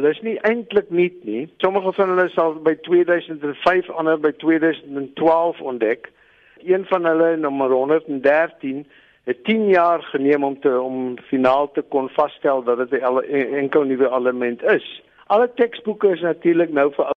Dit is nie eintlik nuut nie. Sommige van hulle sal by 2005 ander by 2012 ontdek. Een van hulle nommer 113 het 10 jaar geneem om te om finaal te kon vasstel dat dit 'n enkel nuwe element is. Alle teksboeke is natuurlik nou vir